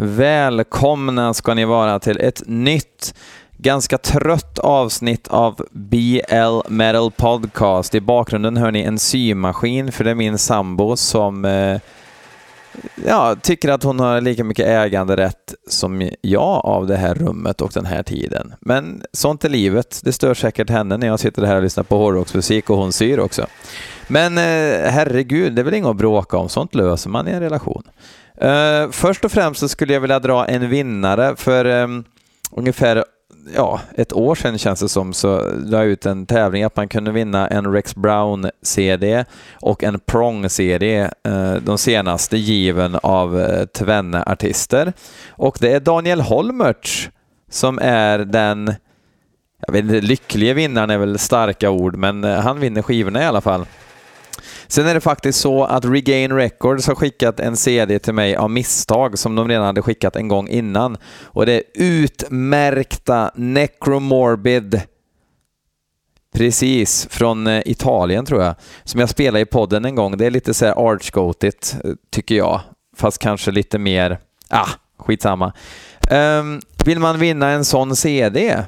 Välkomna ska ni vara till ett nytt, ganska trött avsnitt av BL Metal Podcast. I bakgrunden hör ni en symaskin, för det är min sambo som eh, ja, tycker att hon har lika mycket äganderätt som jag av det här rummet och den här tiden. Men sånt är livet. Det stör säkert henne när jag sitter här och lyssnar på hårdrocksmusik och hon syr också. Men eh, herregud, det är väl inget att bråka om. Sånt löser man i en relation. Eh, först och främst så skulle jag vilja dra en vinnare. För ehm, ungefär ja, ett år sedan känns det som så la jag ut en tävling att man kunde vinna en Rex Brown-CD och en Prong-CD, eh, de senaste given av eh, tvenne artister. Och det är Daniel Holmertz som är den jag vet inte, lyckliga vinnaren är väl starka ord, men han vinner skivorna i alla fall. Sen är det faktiskt så att Regain Records har skickat en CD till mig av misstag som de redan hade skickat en gång innan. Och det är utmärkta Necromorbid Precis, från eh, Italien tror jag. Som jag spelade i podden en gång. Det är lite så här archgotigt, eh, tycker jag. Fast kanske lite mer, ah, skitsamma. Um, vill man vinna en sån CD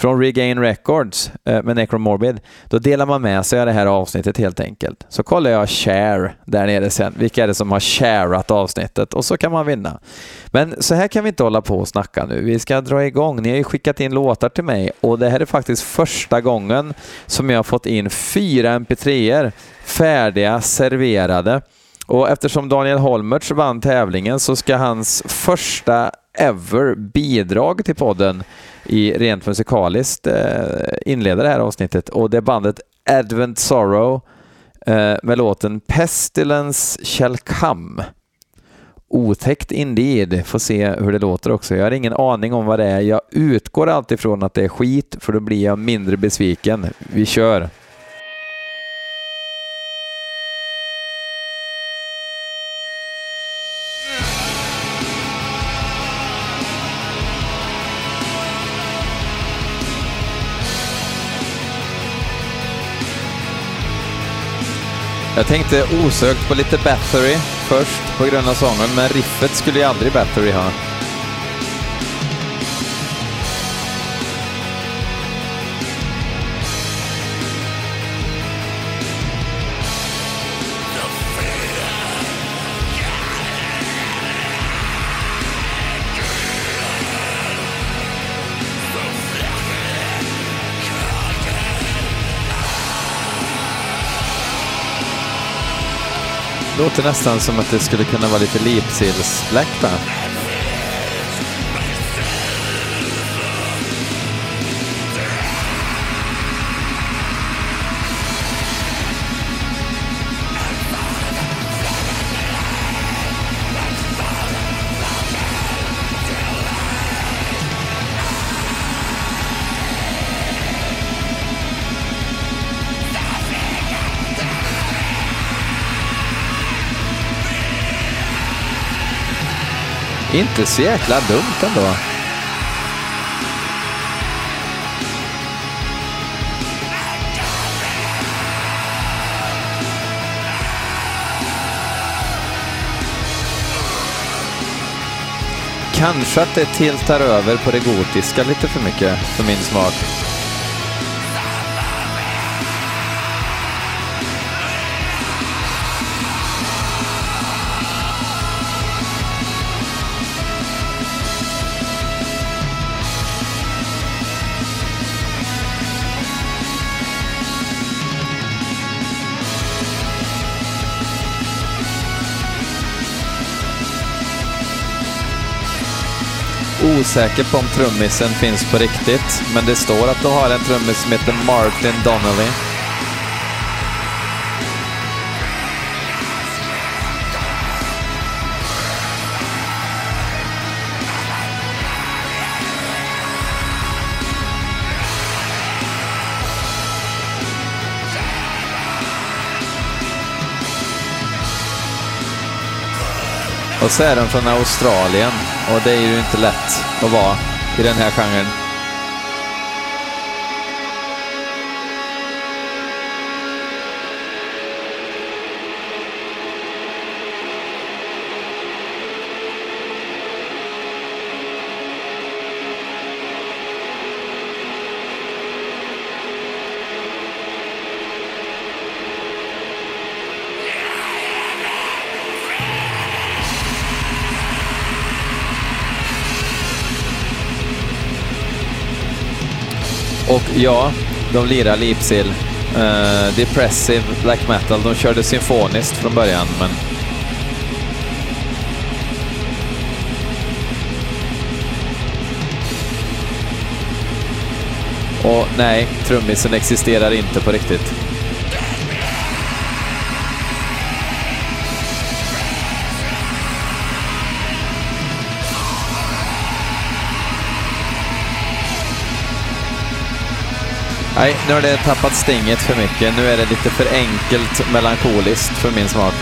från Regain Records eh, med Necromorbid, då delar man med sig av det här avsnittet helt enkelt. Så kollar jag share där nere sen. Vilka är det som har shareat avsnittet? Och så kan man vinna. Men så här kan vi inte hålla på och snacka nu. Vi ska dra igång. Ni har ju skickat in låtar till mig och det här är faktiskt första gången som jag har fått in fyra mp3er färdiga, serverade. Och eftersom Daniel Holmertz vann tävlingen så ska hans första ever bidrag till podden i rent musikaliskt eh, inleda det här avsnittet och det är bandet Advent Sorrow eh, med låten Pestilence Shall Come. Otäckt indeed, får se hur det låter också. Jag har ingen aning om vad det är. Jag utgår alltid från att det är skit, för då blir jag mindre besviken. Vi kör! Jag tänkte osökt på lite Battery först på grund av sången, men riffet skulle ju aldrig Battery ha. Låter nästan som att det skulle kunna vara lite Leapseals Inte så jäkla dumt ändå. Kanske att det tiltar över på det gotiska lite för mycket för min smak. Osäker på om trummisen finns på riktigt, men det står att du har en trummis som heter Martin Donnelly. Och så är den från Australien och det är ju inte lätt att vara i den här genren. Och ja, de lirar Lipsil. Uh, eh, depressive black metal. De körde symfoniskt från början, men... Och nej, trummisen existerar inte på riktigt. Nej, nu har det tappat stinget för mycket. Nu är det lite för enkelt melankoliskt för min smak.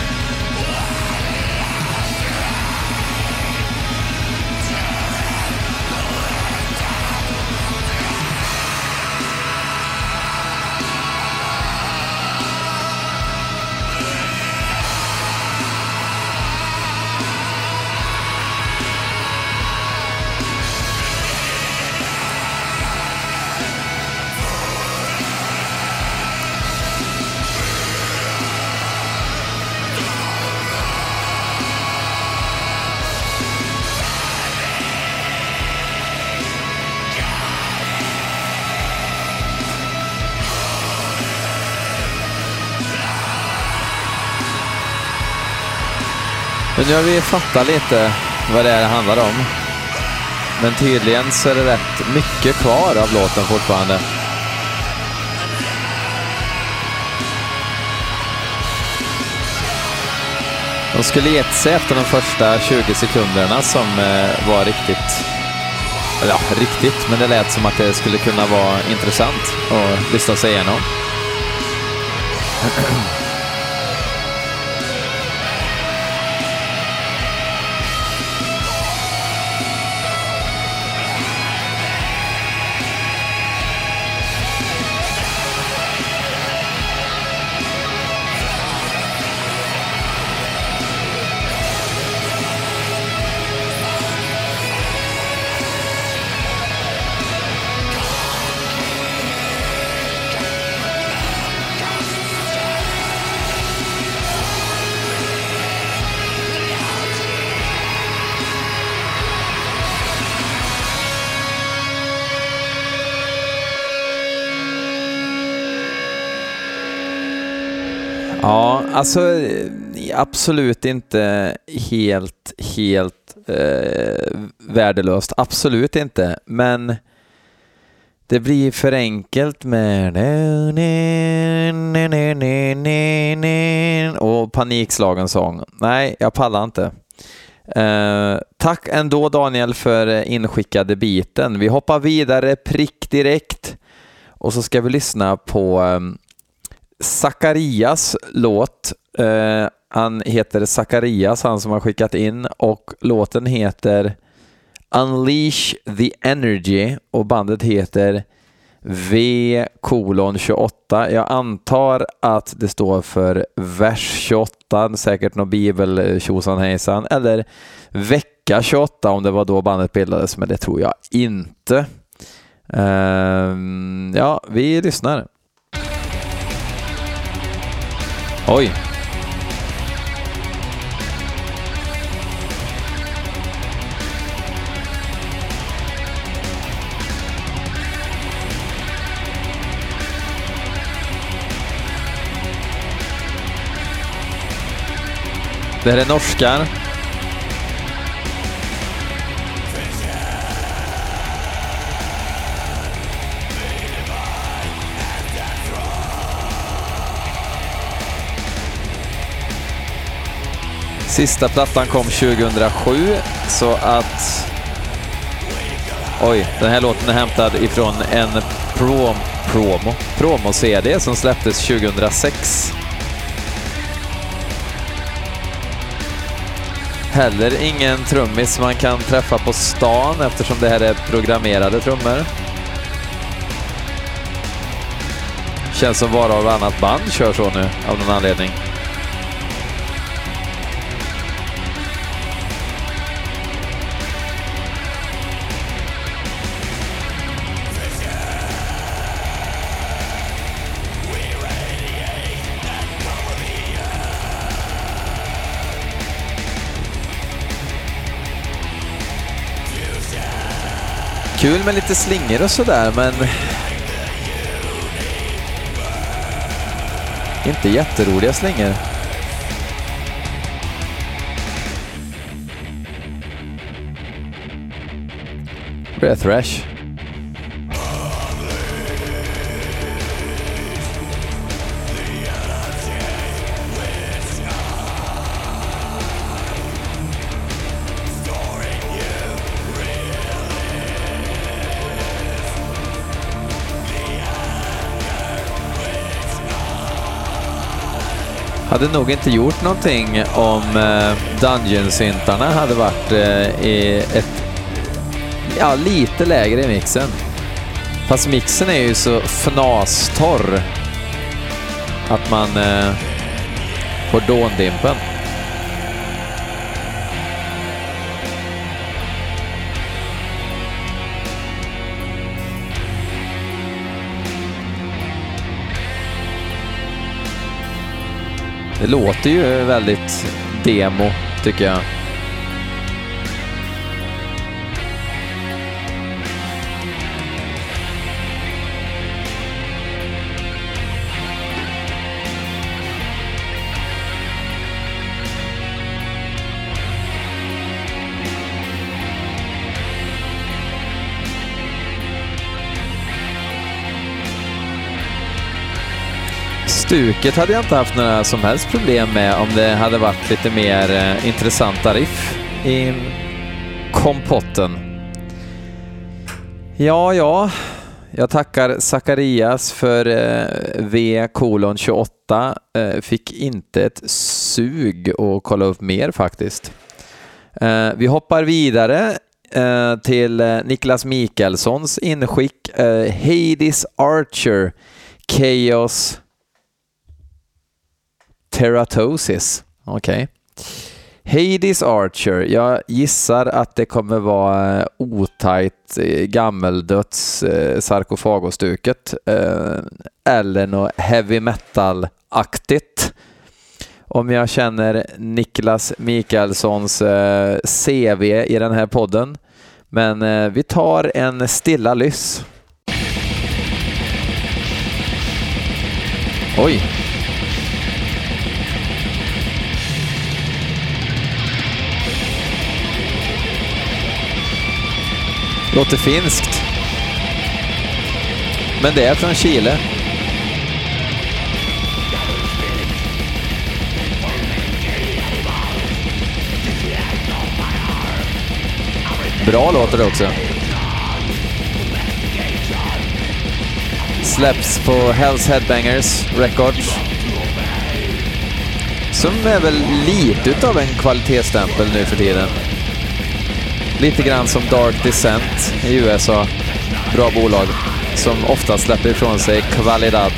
Nu har vi fattat lite vad det är det handlar om. Men tydligen så är det rätt mycket kvar av låten fortfarande. De skulle gett sig efter de första 20 sekunderna som eh, var riktigt, ja riktigt, men det lät som att det skulle kunna vara intressant att lyssna sig igenom. alltså absolut inte helt, helt eh, värdelöst. Absolut inte, men det blir för enkelt med och panikslagen sång. Nej, jag pallar inte. Eh, tack ändå Daniel för inskickade biten. Vi hoppar vidare prick direkt och så ska vi lyssna på eh, Zacharias låt. Eh, han heter Zacharias, han som har skickat in och låten heter Unleash the Energy och bandet heter V kolon 28. Jag antar att det står för vers 28, säkert någon bibel hejsan, eller vecka 28 om det var då bandet bildades, men det tror jag inte. Uh, ja, vi lyssnar. Oj. Det här är norskar Sista plattan kom 2007, så att... Oj, den här låten är hämtad ifrån en prom, promo, promo-CD som släpptes 2006. Heller ingen trummis man kan träffa på stan eftersom det här är programmerade trummor. Känns som bara av annat band kör så nu av någon anledning. Kul med lite slingor och sådär, men... Inte jätteroliga slingor. Det blir. Hade nog inte gjort någonting om eh, Dungeon-syntarna hade varit eh, i ett, ja, lite lägre i mixen. Fast mixen är ju så fnastorr att man eh, får dåndimpen. Det låter ju väldigt demo, tycker jag. Stuket hade jag inte haft några som helst problem med om det hade varit lite mer eh, intressanta riff i kompotten. Ja, ja. Jag tackar Zacharias för eh, V kolon 28. Eh, fick inte ett sug att kolla upp mer faktiskt. Eh, vi hoppar vidare eh, till eh, Niklas Mikkelssons inskick. Eh, Hades Archer Chaos Teratosis. Okej. Okay. Hades Archer. Jag gissar att det kommer vara eh, otajt eh, gammeldöds eh, sarkofagostuket eller något heavy metal-aktigt. Om jag känner Niklas Mikaelssons CV i den här podden. Men vi tar en stilla lyss. Oj, Låter finskt. Men det är från Chile. Bra låter det också. Släpps på Hells Headbangers Records. Som är väl lite utav en kvalitetsstämpel nu för tiden. Lite grann som Dark Descent i USA. Bra bolag som ofta släpper ifrån sig kvalidad.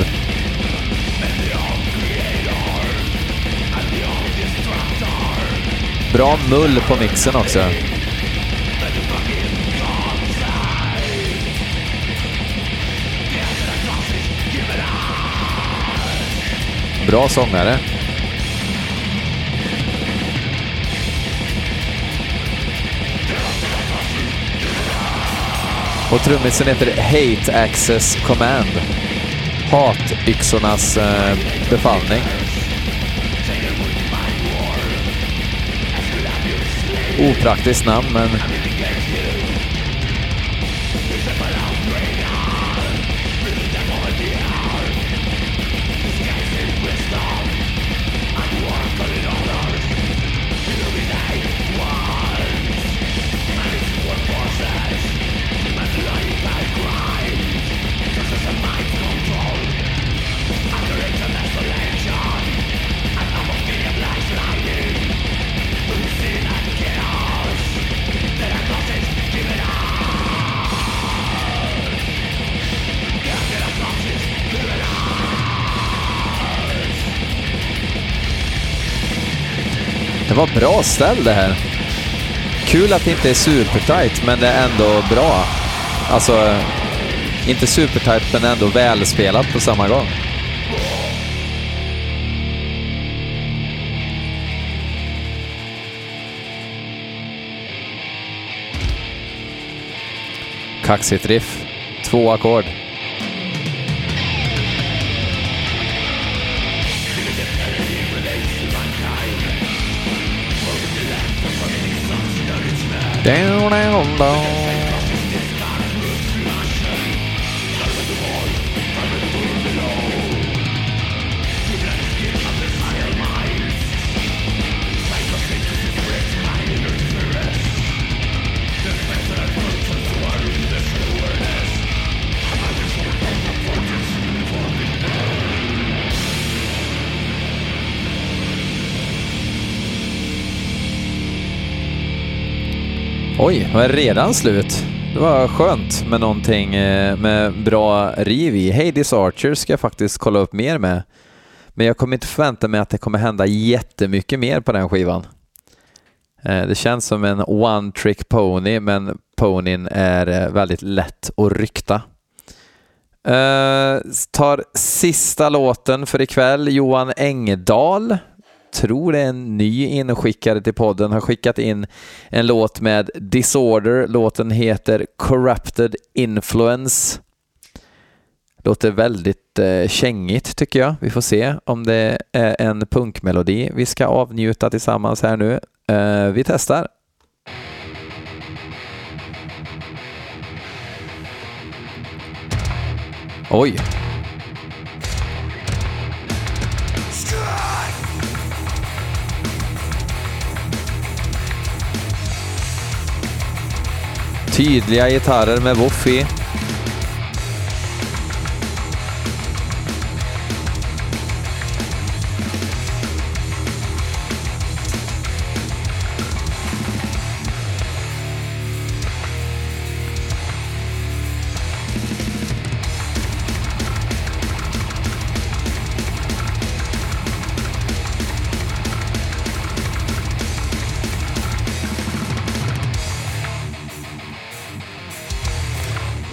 Bra mull på mixen också. Bra sångare. Och trummisen heter Hate Access Command. Hatyxornas eh, befallning. Opraktiskt namn, men Det var bra ställ det här. Kul att det inte är supertight, men det är ändå bra. Alltså, inte supertight, men ändå välspelat på samma gång. Kaxigt riff. Två ackord. Down, down, down. Oj, var det redan slut? Det var skönt med någonting eh, med bra riv i. Hades Archer ska jag faktiskt kolla upp mer med. Men jag kommer inte förvänta mig att det kommer hända jättemycket mer på den skivan. Eh, det känns som en one trick pony, men ponyn är eh, väldigt lätt att rykta. Uh, tar sista låten för ikväll, Johan Engdahl tror det är en ny inskickare till podden, har skickat in en låt med Disorder. Låten heter Corrupted Influence. Låter väldigt eh, kängigt tycker jag. Vi får se om det är en punkmelodi vi ska avnjuta tillsammans här nu. Eh, vi testar. Oj, Tydliga gitarrer med woof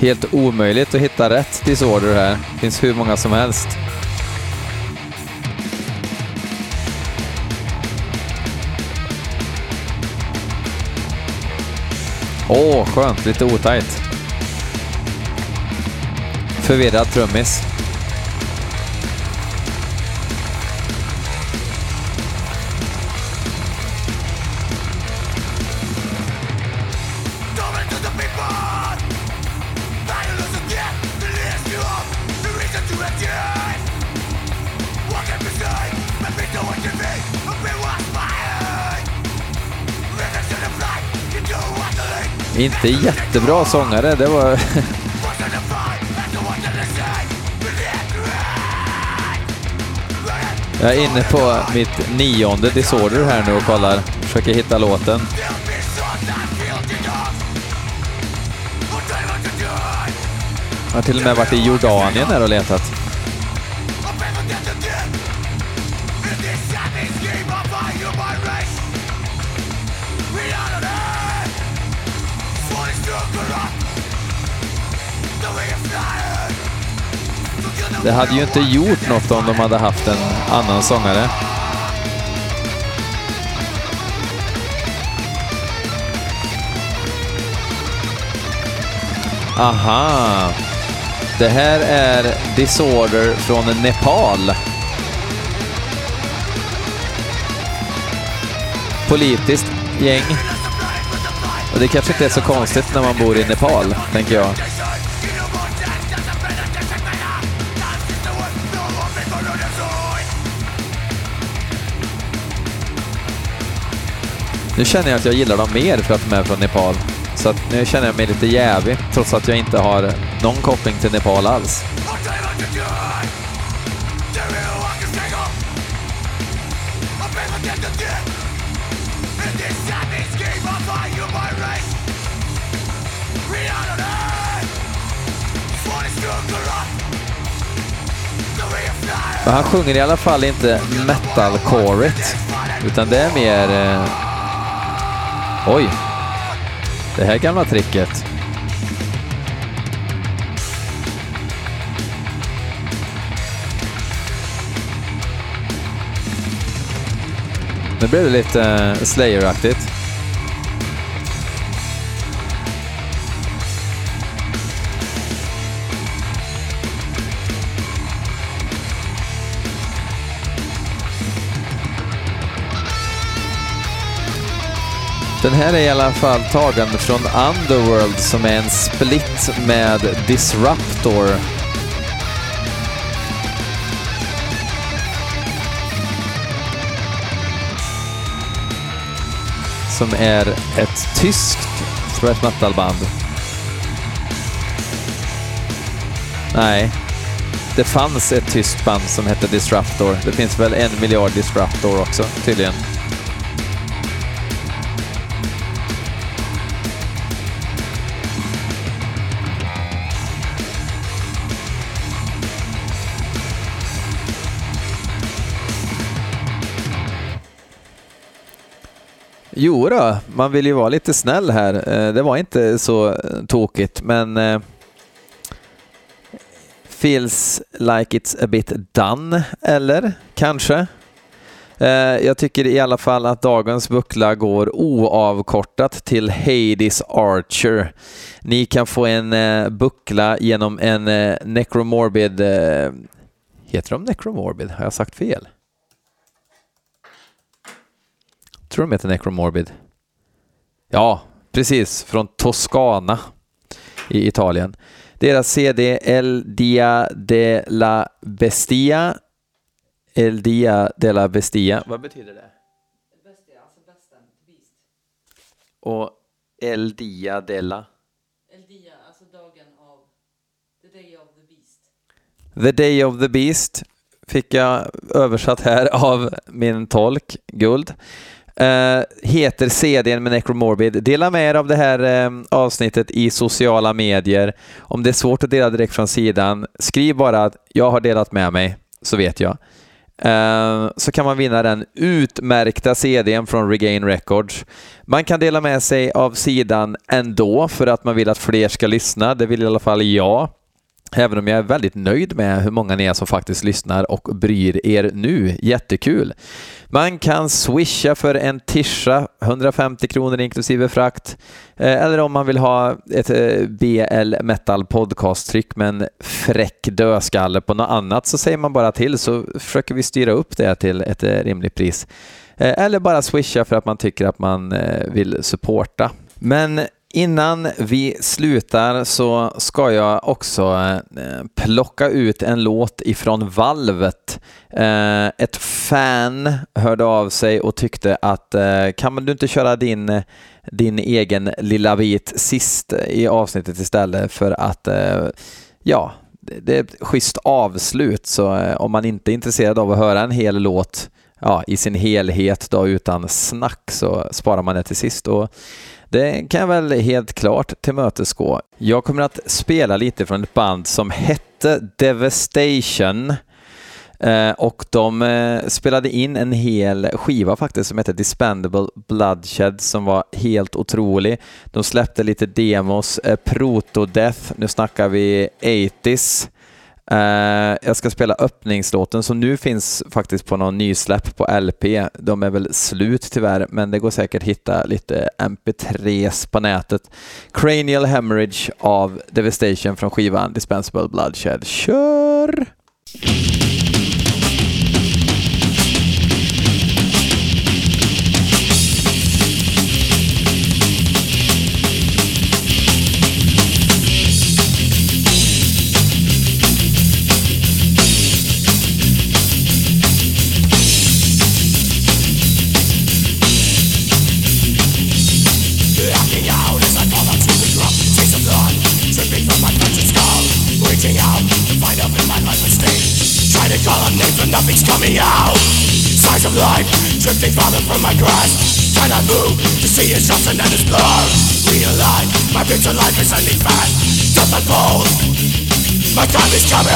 Helt omöjligt att hitta rätt disorder här. Det finns hur många som helst. Åh, oh, skönt. Lite otajt. Förvirrad trummis. Inte jättebra sångare, det var... Jag är inne på mitt nionde Disorder här nu och kollar. Försöker hitta låten. Jag har till och med varit i Jordanien här och letat. Det hade ju inte gjort något om de hade haft en annan sångare. Aha! Det här är Disorder från Nepal. Politiskt gäng. Och det kanske inte är så konstigt när man bor i Nepal, tänker jag. Nu känner jag att jag gillar dem mer för att de är från Nepal. Så att nu känner jag mig lite jävig, trots att jag inte har någon koppling till Nepal alls. Men han sjunger i alla fall inte metalcoret, utan det är mer eh, Oj! Det här gamla tricket. Nu blev det lite eh, Slayer-aktigt. Den här är i alla fall tagen från Underworld som är en split med Disruptor. Som är ett tyskt thrash metal-band. Nej, det fanns ett tyskt band som hette Disruptor. Det finns väl en miljard Disruptor också, tydligen. Jo då, man vill ju vara lite snäll här. Eh, det var inte så eh, tokigt, men eh, feels like it's a bit done, eller kanske? Jag tycker i alla fall att dagens buckla går oavkortat till Hades Archer. Ni kan få en buckla genom en Necromorbid... Heter de Necromorbid? Har jag sagt fel? Tror de heter Necromorbid. Ja, precis, från Toscana i Italien. Deras CD El Dia de la Bestia. El Dia de la Bestia. Vad betyder det? Bestia, alltså besten, beast. Och El Dia de la? El Dia, alltså dagen av, the day of the beast. The Day of the Beast fick jag översatt här av min tolk, Guld. Uh, heter CDn med Necromorbid. Dela med er av det här uh, avsnittet i sociala medier. Om det är svårt att dela direkt från sidan, skriv bara att jag har delat med mig, så vet jag. Uh, så kan man vinna den utmärkta CDn från Regain Records. Man kan dela med sig av sidan ändå för att man vill att fler ska lyssna. Det vill i alla fall jag. Även om jag är väldigt nöjd med hur många ni är som faktiskt lyssnar och bryr er nu. Jättekul! Man kan swisha för en tischa, 150 kronor inklusive frakt. Eh, eller om man vill ha ett eh, BL Metal podcast-tryck med en fräck dödskalle på något annat så säger man bara till så försöker vi styra upp det till ett eh, rimligt pris. Eller bara swisha för att man tycker att man vill supporta. Men Innan vi slutar så ska jag också eh, plocka ut en låt ifrån Valvet. Eh, ett fan hörde av sig och tyckte att eh, kan du inte köra din, din egen lilla bit sist i avsnittet istället för att ja, det är ett schysst avslut så om man inte är intresserad av att höra en hel låt ja, i sin helhet då utan snack så sparar man det till sist. Och det kan jag väl helt klart tillmötesgå. Jag kommer att spela lite från ett band som hette Devastation eh, och de eh, spelade in en hel skiva faktiskt som hette Dispendable Bloodshed som var helt otrolig. De släppte lite demos, eh, Proto-Death, nu snackar vi 80s. Uh, jag ska spela öppningslåten som nu finns faktiskt på någon nysläpp på LP. De är väl slut tyvärr, men det går säkert hitta lite MP3s på nätet. Cranial Hemorrhage av Devastation från skivan Dispensable Bloodshed. Kör! Out. Signs of life drifting farther from my grasp. Cannot move? To see it's just and it's blur Realign, my future life is ending fast. Death unfolds, my time is coming.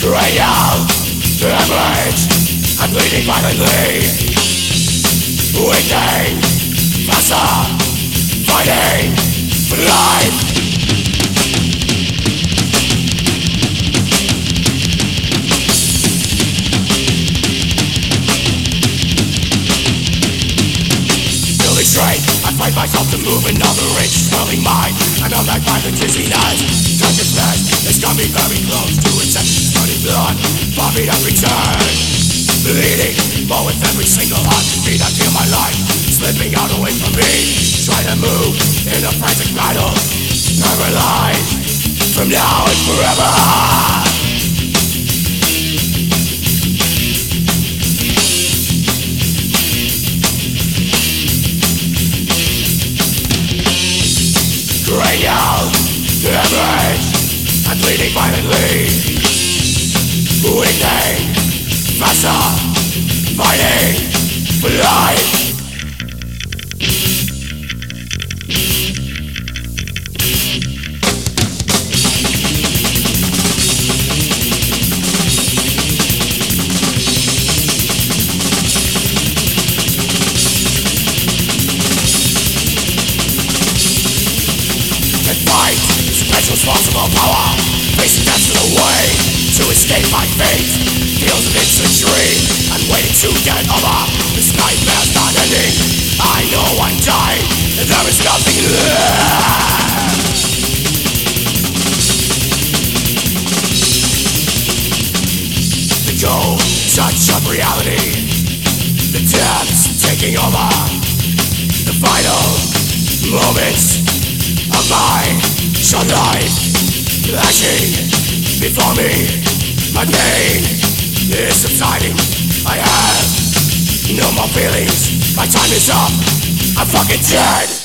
Cranial, hemorrhage, I'm bleeding violently Waiting Faster Fighting For life Building straight I fight myself to move another inch Swelling mine. Another violent dizzy night Time to pass It's got me very close to inception Starting blood For me to return. Bleeding, but with every single heartbeat I feel my life. Slipping out away from me. Try to move in a frantic battle. Paralyzed. From now and forever. Cranial. Damage and bleeding violently. Weakening, faster, fighting for life. Escape my fate. Feels an instant dream And waiting to get over. This nightmare's not ending. I know I'm dying. And there is nothing left. The cold touch of reality. The depths taking over. The final moments of my short life Flashing before me My pain is subsiding I have no more feelings. My time is up. I'm fucking dead